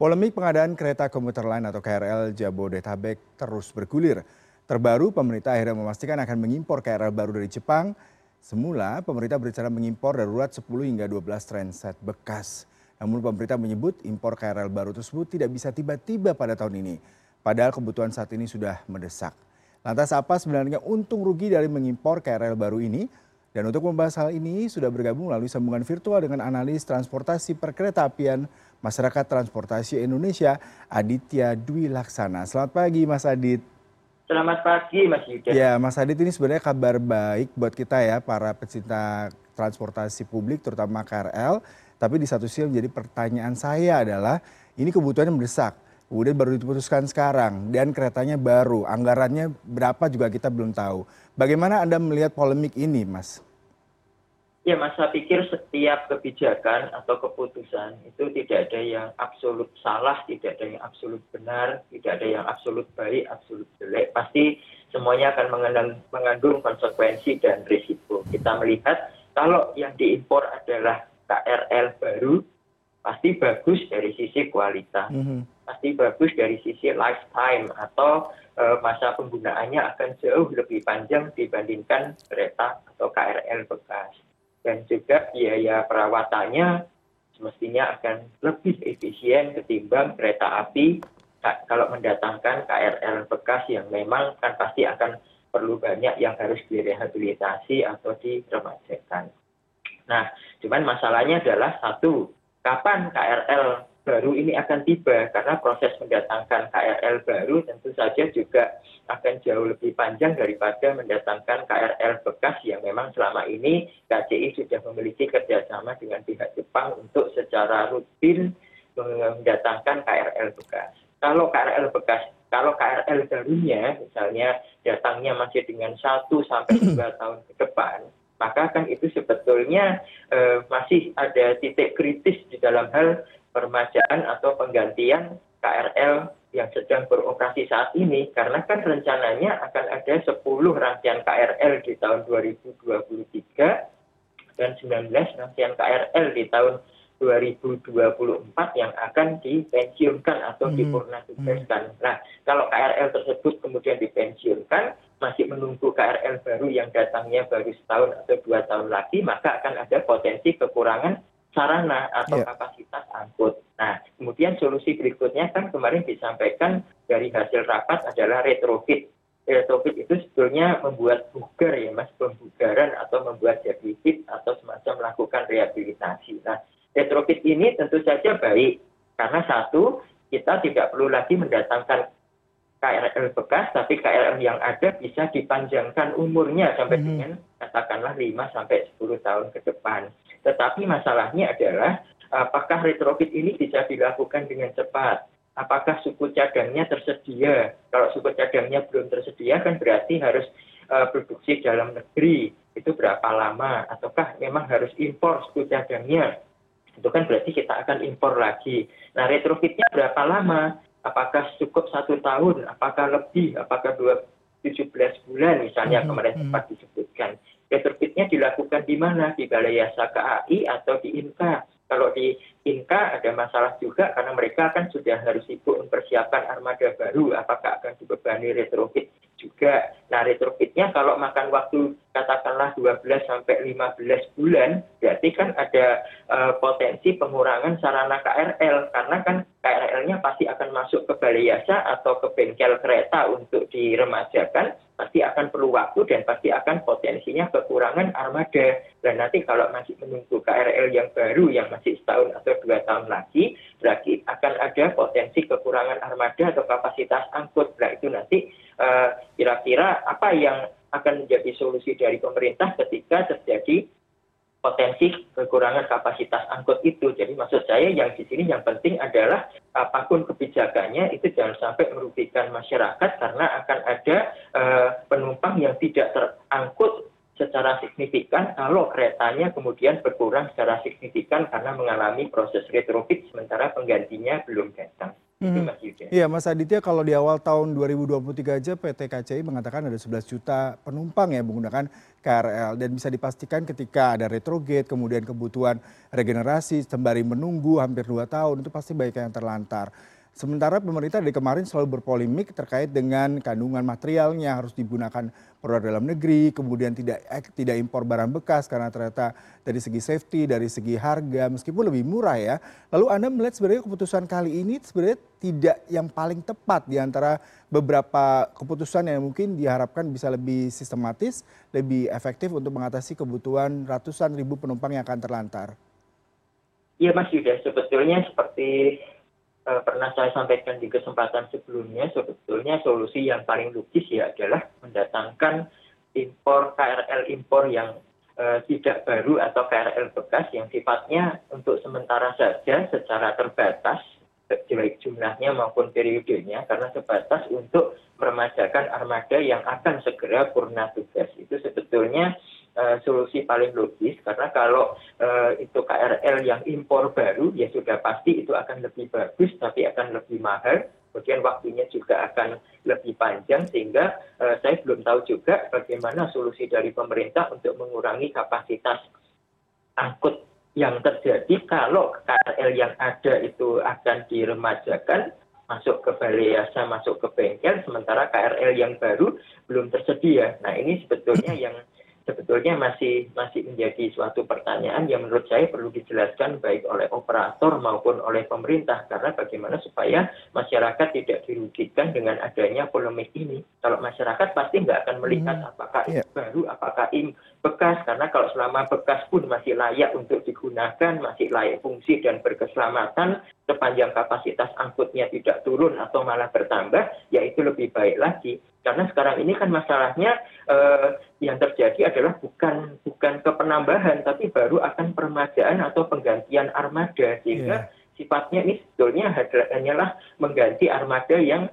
Polemik pengadaan kereta komuter lain atau KRL Jabodetabek terus bergulir. Terbaru, pemerintah akhirnya memastikan akan mengimpor KRL baru dari Jepang. Semula, pemerintah berencana mengimpor darurat 10 hingga 12 transit bekas. Namun pemerintah menyebut impor KRL baru tersebut tidak bisa tiba-tiba pada tahun ini. Padahal kebutuhan saat ini sudah mendesak. Lantas apa sebenarnya untung rugi dari mengimpor KRL baru ini? Dan untuk membahas hal ini sudah bergabung melalui sambungan virtual dengan analis transportasi perkereta apian Masyarakat Transportasi Indonesia Aditya Dwi Laksana. Selamat pagi Mas Adit. Selamat pagi Mas Yuda. Ya Mas Adit ini sebenarnya kabar baik buat kita ya para pecinta transportasi publik terutama KRL. Tapi di satu sisi menjadi pertanyaan saya adalah ini kebutuhannya mendesak. Kemudian baru diputuskan sekarang dan keretanya baru. Anggarannya berapa juga kita belum tahu. Bagaimana Anda melihat polemik ini Mas? ya mas saya pikir setiap kebijakan atau keputusan itu tidak ada yang absolut salah tidak ada yang absolut benar tidak ada yang absolut baik absolut jelek pasti semuanya akan mengandung, mengandung konsekuensi dan risiko kita melihat kalau yang diimpor adalah KRL baru pasti bagus dari sisi kualitas mm -hmm. pasti bagus dari sisi lifetime atau e, masa penggunaannya akan jauh lebih panjang dibandingkan kereta atau KRL bekas dan juga biaya perawatannya semestinya akan lebih efisien ketimbang kereta api kalau mendatangkan KRL bekas yang memang kan pasti akan perlu banyak yang harus direhabilitasi atau diremajakan. Nah, cuman masalahnya adalah satu, kapan KRL baru ini akan tiba karena proses mendatangkan KRL baru tentu saja juga akan jauh lebih panjang daripada mendatangkan KRL bekas yang memang selama ini KCI sudah memiliki kerjasama dengan pihak Jepang untuk secara rutin mendatangkan KRL bekas. Kalau KRL bekas, kalau KRL barunya misalnya datangnya masih dengan satu sampai dua tahun ke depan, maka kan itu sebetulnya eh, masih ada titik kritis di dalam hal permajaan atau penggantian KRL yang sedang beroperasi saat ini. Karena kan rencananya akan ada 10 rangkaian KRL di tahun 2023 dan 19 rangkaian KRL di tahun 2024 yang akan dipensiunkan atau hmm. dipurna tugaskan. Nah, kalau KRL tersebut kemudian dipensiunkan, masih menunggu KRL baru yang datangnya baru setahun atau dua tahun lagi, maka akan ada potensi kekurangan sarana atau yeah. kapasitas angkut. Nah, kemudian solusi berikutnya kan kemarin disampaikan dari hasil rapat adalah retrofit. Retrofit itu sebetulnya membuat bugar ya mas, pembugaran atau membuat defisit atau semacam melakukan rehabilitasi. Nah, retrofit ini tentu saja baik. Karena satu, kita tidak perlu lagi mendatangkan KRL bekas, tapi KRL yang ada bisa dipanjangkan umurnya sampai mm -hmm. dengan katakanlah 5 sampai 10 tahun ke depan. Tetapi masalahnya adalah apakah retrofit ini bisa dilakukan dengan cepat? Apakah suku cadangnya tersedia? Kalau suku cadangnya belum tersedia kan berarti harus uh, produksi dalam negeri. Itu berapa lama? Ataukah memang harus impor suku cadangnya itu kan berarti kita akan impor lagi. Nah retrofitnya berapa lama? Apakah cukup satu tahun? Apakah lebih? Apakah dua 17 bulan? Misalnya hmm, kemarin hmm. sempat disebutkan. Retrofitnya dilakukan di mana? Di balai yasa kai atau di inka? Kalau di inka ada masalah juga karena mereka kan sudah harus sibuk mempersiapkan armada baru apakah akan dibebani retrofit juga nah retrofitnya kalau makan waktu katakanlah 12 sampai 15 bulan berarti kan ada uh, potensi pengurangan sarana KRL karena kan KRL-nya pasti akan masuk ke balai yasa atau ke bengkel kereta untuk diremajakan pasti akan perlu waktu dan pasti akan potensinya kekurangan armada. Dan nanti kalau masih menunggu KRL yang baru yang masih setahun atau dua tahun lagi, berarti akan ada potensi kekurangan armada atau kapasitas angkut. Nah itu nanti eh, kira-kira uh, apa yang akan menjadi solusi dari pemerintah ketika terjadi potensi kekurangan kapasitas angkut itu. Jadi maksud saya yang di sini yang penting adalah apa pun kebijakannya itu jangan sampai merugikan masyarakat karena akan ada uh, penumpang yang tidak terangkut secara signifikan kalau keretanya kemudian berkurang secara signifikan karena mengalami proses retrofit sementara penggantinya belum datang. Hmm. Iya Mas Aditya kalau di awal tahun 2023 aja PT KCI mengatakan ada 11 juta penumpang yang menggunakan KRL dan bisa dipastikan ketika ada retrogate kemudian kebutuhan regenerasi sembari menunggu hampir 2 tahun itu pasti banyak yang terlantar. Sementara pemerintah dari kemarin selalu berpolemik terkait dengan kandungan materialnya harus digunakan produk dalam negeri, kemudian tidak tidak impor barang bekas karena ternyata dari segi safety, dari segi harga meskipun lebih murah ya. Lalu Anda melihat sebenarnya keputusan kali ini sebenarnya tidak yang paling tepat di antara beberapa keputusan yang mungkin diharapkan bisa lebih sistematis, lebih efektif untuk mengatasi kebutuhan ratusan ribu penumpang yang akan terlantar. Iya Mas Yuda, sebetulnya seperti Eh, pernah saya sampaikan di kesempatan sebelumnya sebetulnya solusi yang paling logis ya adalah mendatangkan impor KRL impor yang uh, tidak baru atau KRL bekas yang sifatnya untuk sementara saja secara terbatas baik jumlahnya maupun periodenya karena sebatas untuk meremajakan armada yang akan segera purna tugas. Itu sebetulnya Eh, solusi paling logis karena kalau uh, itu KRL yang impor baru ya sudah pasti itu akan lebih bagus tapi akan lebih mahal kemudian waktunya juga akan lebih panjang sehingga uh, saya belum tahu juga bagaimana solusi dari pemerintah untuk mengurangi kapasitas angkut yang terjadi kalau KRL yang ada itu akan diremajakan masuk ke balai masuk ke bengkel, sementara KRL yang baru belum tersedia. Nah ini sebetulnya yang sebetulnya masih masih menjadi suatu pertanyaan yang menurut saya perlu dijelaskan baik oleh operator maupun oleh pemerintah karena bagaimana supaya masyarakat tidak dirugikan dengan adanya polemik ini. Kalau masyarakat pasti nggak akan melihat hmm. apakah ini yeah. baru, apakah ini bekas karena kalau selama bekas pun masih layak untuk digunakan, masih layak fungsi dan berkeselamatan sepanjang kapasitas angkutnya tidak turun atau malah bertambah, ya itu lebih baik lagi karena sekarang ini kan masalahnya eh, yang terjadi adalah bukan bukan kepenambahan tapi baru akan permajaan atau penggantian armada sehingga yeah. sifatnya ini sebetulnya hanyalah mengganti armada yang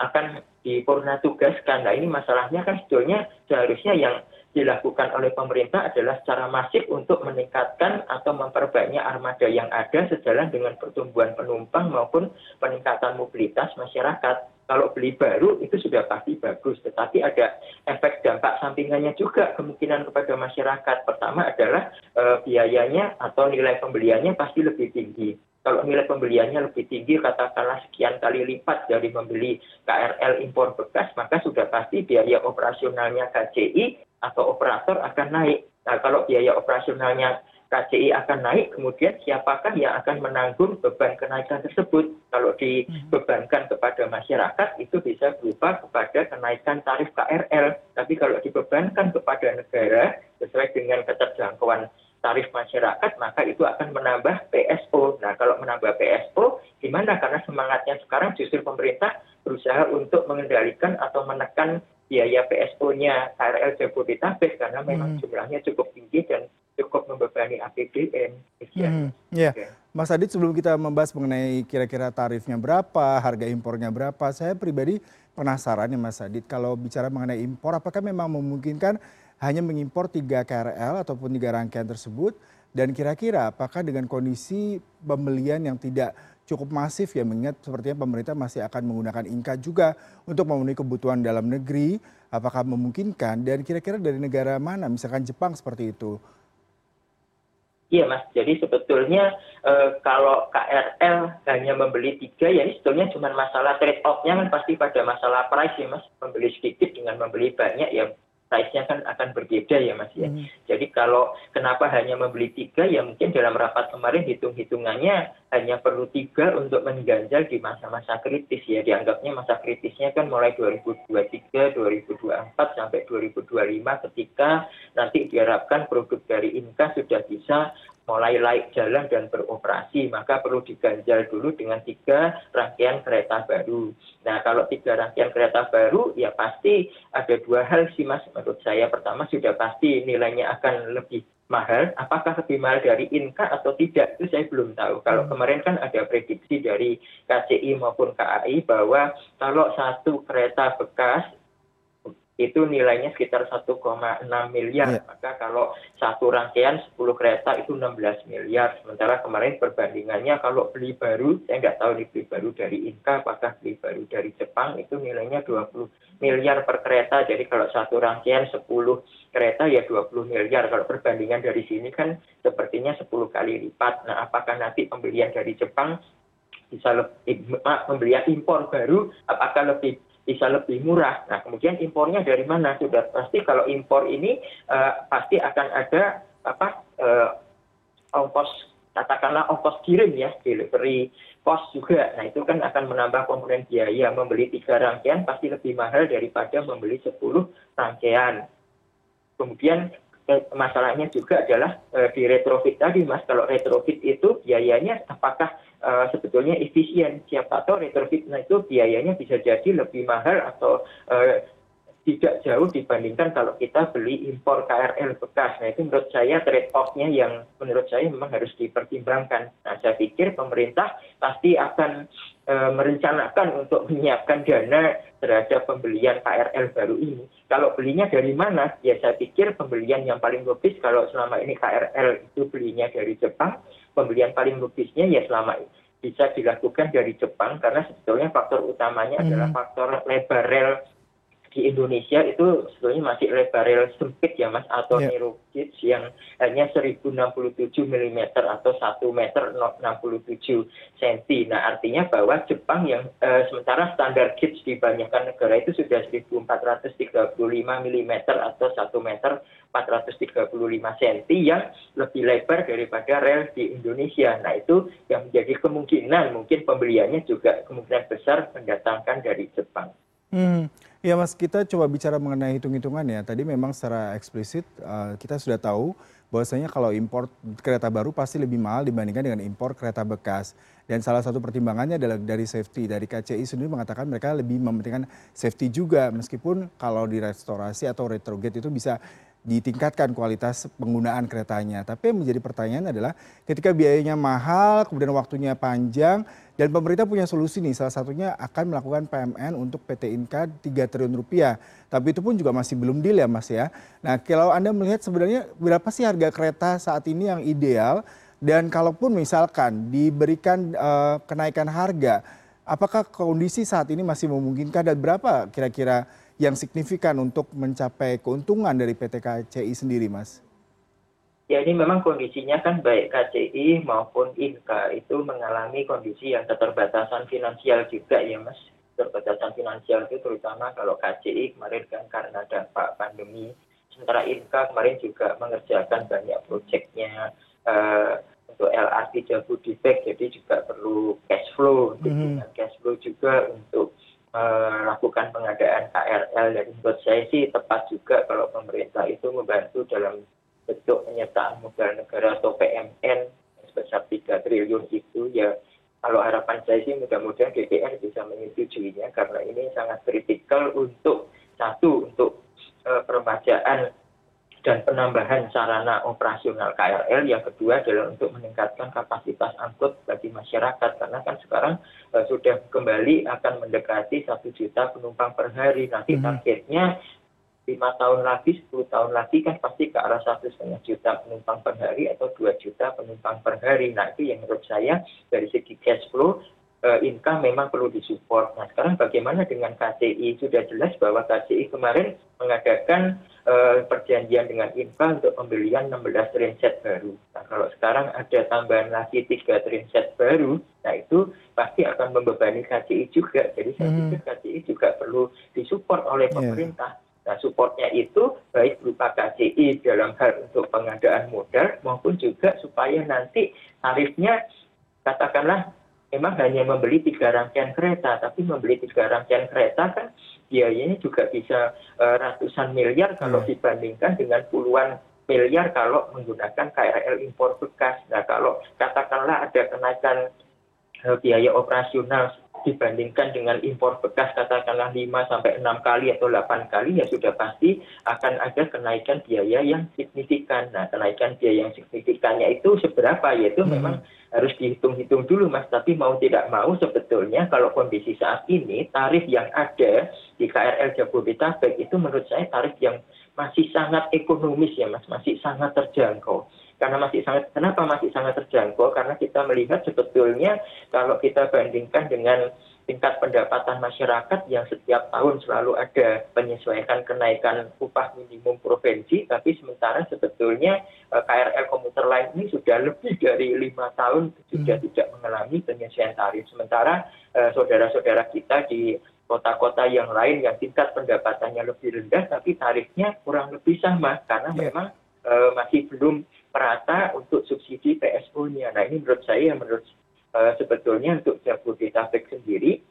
akan dipurna tugaskan. Nah ini masalahnya kan sebetulnya seharusnya yang dilakukan oleh pemerintah adalah secara masif untuk meningkatkan atau memperbanyak armada yang ada sejalan dengan pertumbuhan penumpang maupun peningkatan mobilitas masyarakat. Kalau beli baru itu sudah pasti bagus, tetapi ada efek dampak sampingannya juga kemungkinan kepada masyarakat. Pertama adalah e, biayanya atau nilai pembeliannya pasti lebih tinggi. Kalau nilai pembeliannya lebih tinggi, katakanlah sekian kali lipat dari membeli KRL impor bekas, maka sudah pasti biaya operasionalnya KCI atau operator akan naik. Nah, kalau biaya operasionalnya KCI akan naik, kemudian siapakah yang akan menanggung beban kenaikan tersebut? Kalau dibebankan kepada masyarakat, itu bisa berupa kepada kenaikan tarif KRL. Tapi kalau dibebankan kepada negara, sesuai dengan keterjangkauan tarif masyarakat, maka itu akan menambah PSO. Nah, kalau menambah PSO, gimana? Karena semangatnya sekarang justru pemerintah berusaha untuk mengendalikan atau menekan biaya PSO-nya KRL Jabodetabek karena memang hmm. jumlahnya cukup tinggi dan cukup membebani APBN. Hmm, ya. Mas Adit sebelum kita membahas mengenai kira-kira tarifnya berapa, harga impornya berapa, saya pribadi penasaran ya Mas Adit kalau bicara mengenai impor, apakah memang memungkinkan hanya mengimpor tiga KRL ataupun tiga rangkaian tersebut dan kira-kira apakah dengan kondisi pembelian yang tidak cukup masif ya mengingat sepertinya pemerintah masih akan menggunakan Inka juga untuk memenuhi kebutuhan dalam negeri. Apakah memungkinkan dan kira-kira dari negara mana misalkan Jepang seperti itu? Iya mas, jadi sebetulnya e, kalau KRL hanya membeli tiga, ya ini sebetulnya cuma masalah trade off-nya kan pasti pada masalah price ya mas. Membeli sedikit dengan membeli banyak ya size-nya kan akan berbeda ya Mas ya. Hmm. Jadi kalau kenapa hanya membeli tiga ya mungkin dalam rapat kemarin hitung-hitungannya hanya perlu tiga untuk mengganjal di masa-masa kritis ya. Dianggapnya masa kritisnya kan mulai 2023, 2024 sampai 2025 ketika nanti diharapkan produk dari Inka sudah bisa mulai laik jalan dan beroperasi, maka perlu diganjal dulu dengan tiga rangkaian kereta baru. Nah, kalau tiga rangkaian kereta baru, ya pasti ada dua hal sih, Mas. Menurut saya, pertama sudah pasti nilainya akan lebih mahal. Apakah lebih mahal dari Inka atau tidak, itu saya belum tahu. Kalau hmm. kemarin kan ada prediksi dari KCI maupun KAI bahwa kalau satu kereta bekas itu nilainya sekitar 1,6 miliar. Yeah. Maka kalau satu rangkaian 10 kereta itu 16 miliar. Sementara kemarin perbandingannya kalau beli baru, saya nggak tahu beli baru dari Inka, apakah beli baru dari Jepang, itu nilainya 20 miliar per kereta. Jadi kalau satu rangkaian 10 kereta ya 20 miliar. Kalau perbandingan dari sini kan sepertinya 10 kali lipat. Nah, apakah nanti pembelian dari Jepang bisa lebih, pembelian impor baru, apakah lebih bisa lebih murah. Nah, kemudian impornya dari mana? Sudah pasti kalau impor ini uh, pasti akan ada apa uh, ongkos katakanlah ongkos kirim ya, delivery cost juga. Nah, itu kan akan menambah komponen biaya. Membeli tiga rangkaian pasti lebih mahal daripada membeli 10 rangkaian. Kemudian masalahnya juga adalah uh, di retrofit tadi, Mas. Kalau retrofit itu biayanya apakah uh, sebetulnya efisien. Siapa tahu retrofitnya itu biayanya bisa jadi lebih mahal atau uh, tidak jauh dibandingkan kalau kita beli impor KRL bekas. Nah itu menurut saya trade off-nya yang menurut saya memang harus dipertimbangkan. Nah saya pikir pemerintah pasti akan merencanakan untuk menyiapkan dana terhadap pembelian KRL baru ini. Kalau belinya dari mana? Ya saya pikir pembelian yang paling logis kalau selama ini KRL itu belinya dari Jepang, pembelian paling logisnya ya selama ini bisa dilakukan dari Jepang karena sebetulnya faktor utamanya hmm. adalah faktor lebar rel di Indonesia itu sebetulnya masih lebar rel sempit ya mas atau yeah. narrow gauge yang hanya 1067 mm atau 1 meter 67 cm. Nah artinya bahwa Jepang yang eh, sementara standar gauge di banyakkan negara itu sudah 1435 mm atau 1 meter 435 cm yang lebih lebar daripada rel di Indonesia. Nah itu yang menjadi kemungkinan mungkin pembeliannya juga kemungkinan besar mendatangkan dari Jepang. Hmm. Ya Mas, kita coba bicara mengenai hitung-hitungan ya. Tadi memang secara eksplisit uh, kita sudah tahu bahwasanya kalau impor kereta baru pasti lebih mahal dibandingkan dengan impor kereta bekas. Dan salah satu pertimbangannya adalah dari safety. Dari KCI sendiri mengatakan mereka lebih mementingkan safety juga meskipun kalau di restorasi atau retrogate itu bisa ditingkatkan kualitas penggunaan keretanya. Tapi yang menjadi pertanyaan adalah ketika biayanya mahal, kemudian waktunya panjang, dan pemerintah punya solusi nih, salah satunya akan melakukan PMN untuk PT Inka 3 triliun rupiah. Tapi itu pun juga masih belum deal ya Mas ya. Nah kalau Anda melihat sebenarnya berapa sih harga kereta saat ini yang ideal, dan kalaupun misalkan diberikan uh, kenaikan harga, apakah kondisi saat ini masih memungkinkan dan berapa kira-kira yang signifikan untuk mencapai keuntungan dari PT KCI sendiri, Mas? Ya ini memang kondisinya kan baik KCI maupun INKA itu mengalami kondisi yang keterbatasan finansial juga ya Mas. Keterbatasan finansial itu terutama kalau KCI kemarin kan karena dampak pandemi. Sementara INKA kemarin juga mengerjakan banyak proyeknya uh, untuk LRT Jabodebek jadi juga perlu cash flow. Mm -hmm. cash flow juga untuk KRL dan menurut saya sih tepat juga kalau pemerintah itu membantu dalam bentuk penyertaan modal negara atau PMN sebesar 3 triliun itu ya. Kalau harapan saya sih mudah-mudahan DPR bisa menyetujuinya karena ini sangat kritikal untuk satu untuk uh, peremajaan dan penambahan sarana operasional KRL. Yang kedua adalah untuk meningkatkan kapasitas angkut bagi masyarakat karena kan sekarang uh, sudah kembali akan mendekati satu juta penumpang per hari. Nanti hmm. targetnya lima tahun lagi, 10 tahun lagi kan pasti ke arah satu setengah juta penumpang per hari atau dua juta penumpang per hari. Nah itu yang menurut saya dari segi cash flow income memang perlu disupport. Nah sekarang bagaimana dengan KCI? Sudah jelas bahwa KCI kemarin mengadakan uh, perjanjian dengan Inka untuk pembelian 16 trainset baru. Nah kalau sekarang ada tambahan lagi tiga trainset baru, nah itu pasti akan membebani KCI juga. Jadi saya hmm. pikir KCI juga perlu disupport oleh iya. pemerintah. Yeah. Nah, supportnya itu baik berupa KCI dalam hal untuk pengadaan modal maupun juga supaya nanti tarifnya katakanlah memang hanya membeli tiga rangkaian kereta, tapi membeli tiga rangkaian kereta kan biayanya juga bisa uh, ratusan miliar kalau hmm. dibandingkan dengan puluhan miliar kalau menggunakan KRL impor bekas. Nah kalau katakanlah ada kenaikan uh, biaya operasional dibandingkan dengan impor bekas katakanlah 5 sampai 6 kali atau 8 kali ya sudah pasti akan ada kenaikan biaya yang signifikan. Nah, kenaikan biaya yang signifikannya itu seberapa? Yaitu hmm. memang harus dihitung-hitung dulu Mas, tapi mau tidak mau sebetulnya kalau kondisi saat ini tarif yang ada di KRL Jabodetabek itu menurut saya tarif yang masih sangat ekonomis ya Mas, masih sangat terjangkau karena masih sangat kenapa masih sangat terjangkau karena kita melihat sebetulnya kalau kita bandingkan dengan tingkat pendapatan masyarakat yang setiap tahun selalu ada penyesuaian kenaikan upah minimum provinsi tapi sementara sebetulnya eh, KRL komuter lain ini sudah lebih dari lima tahun sudah hmm. tidak mengalami penyesuaian tarif sementara eh, saudara-saudara kita di kota-kota yang lain yang tingkat pendapatannya lebih rendah tapi tarifnya kurang lebih sama karena yeah. memang uh, masih belum merata untuk subsidi PSO-nya. Nah ini menurut saya menurut uh, sebetulnya untuk Jabodetabek sendiri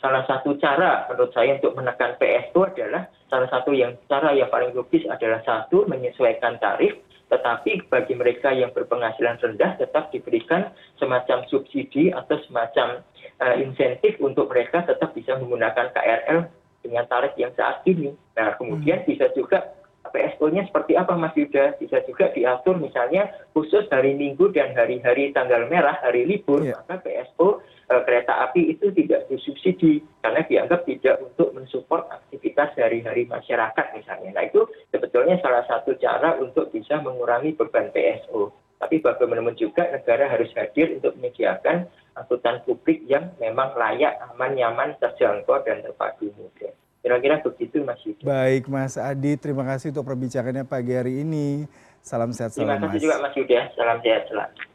salah satu cara menurut saya untuk menekan PSO adalah salah satu yang cara yang paling logis adalah satu menyesuaikan tarif tetapi bagi mereka yang berpenghasilan rendah tetap diberikan semacam subsidi atau semacam uh, insentif untuk mereka tetap bisa menggunakan KRL dengan tarif yang saat ini. Nah, kemudian hmm. bisa juga PSO-nya seperti apa Mas Yuda? Bisa juga diatur misalnya khusus hari Minggu dan hari-hari tanggal merah, hari libur, yeah. maka PSO e, kereta api itu tidak disubsidi karena dianggap tidak untuk mensupport aktivitas hari-hari masyarakat misalnya. Nah itu sebetulnya salah satu cara untuk bisa mengurangi beban PSO. Tapi bagaimanapun juga negara harus hadir untuk menyediakan angkutan publik yang memang layak, aman, nyaman, terjangkau, dan terpadu. Kira-kira begitu Mas Yudi. Baik Mas Adi, terima kasih untuk perbincangannya pagi hari ini. Salam sehat selalu Terima kasih juga Mas Yuda, salam sehat selalu.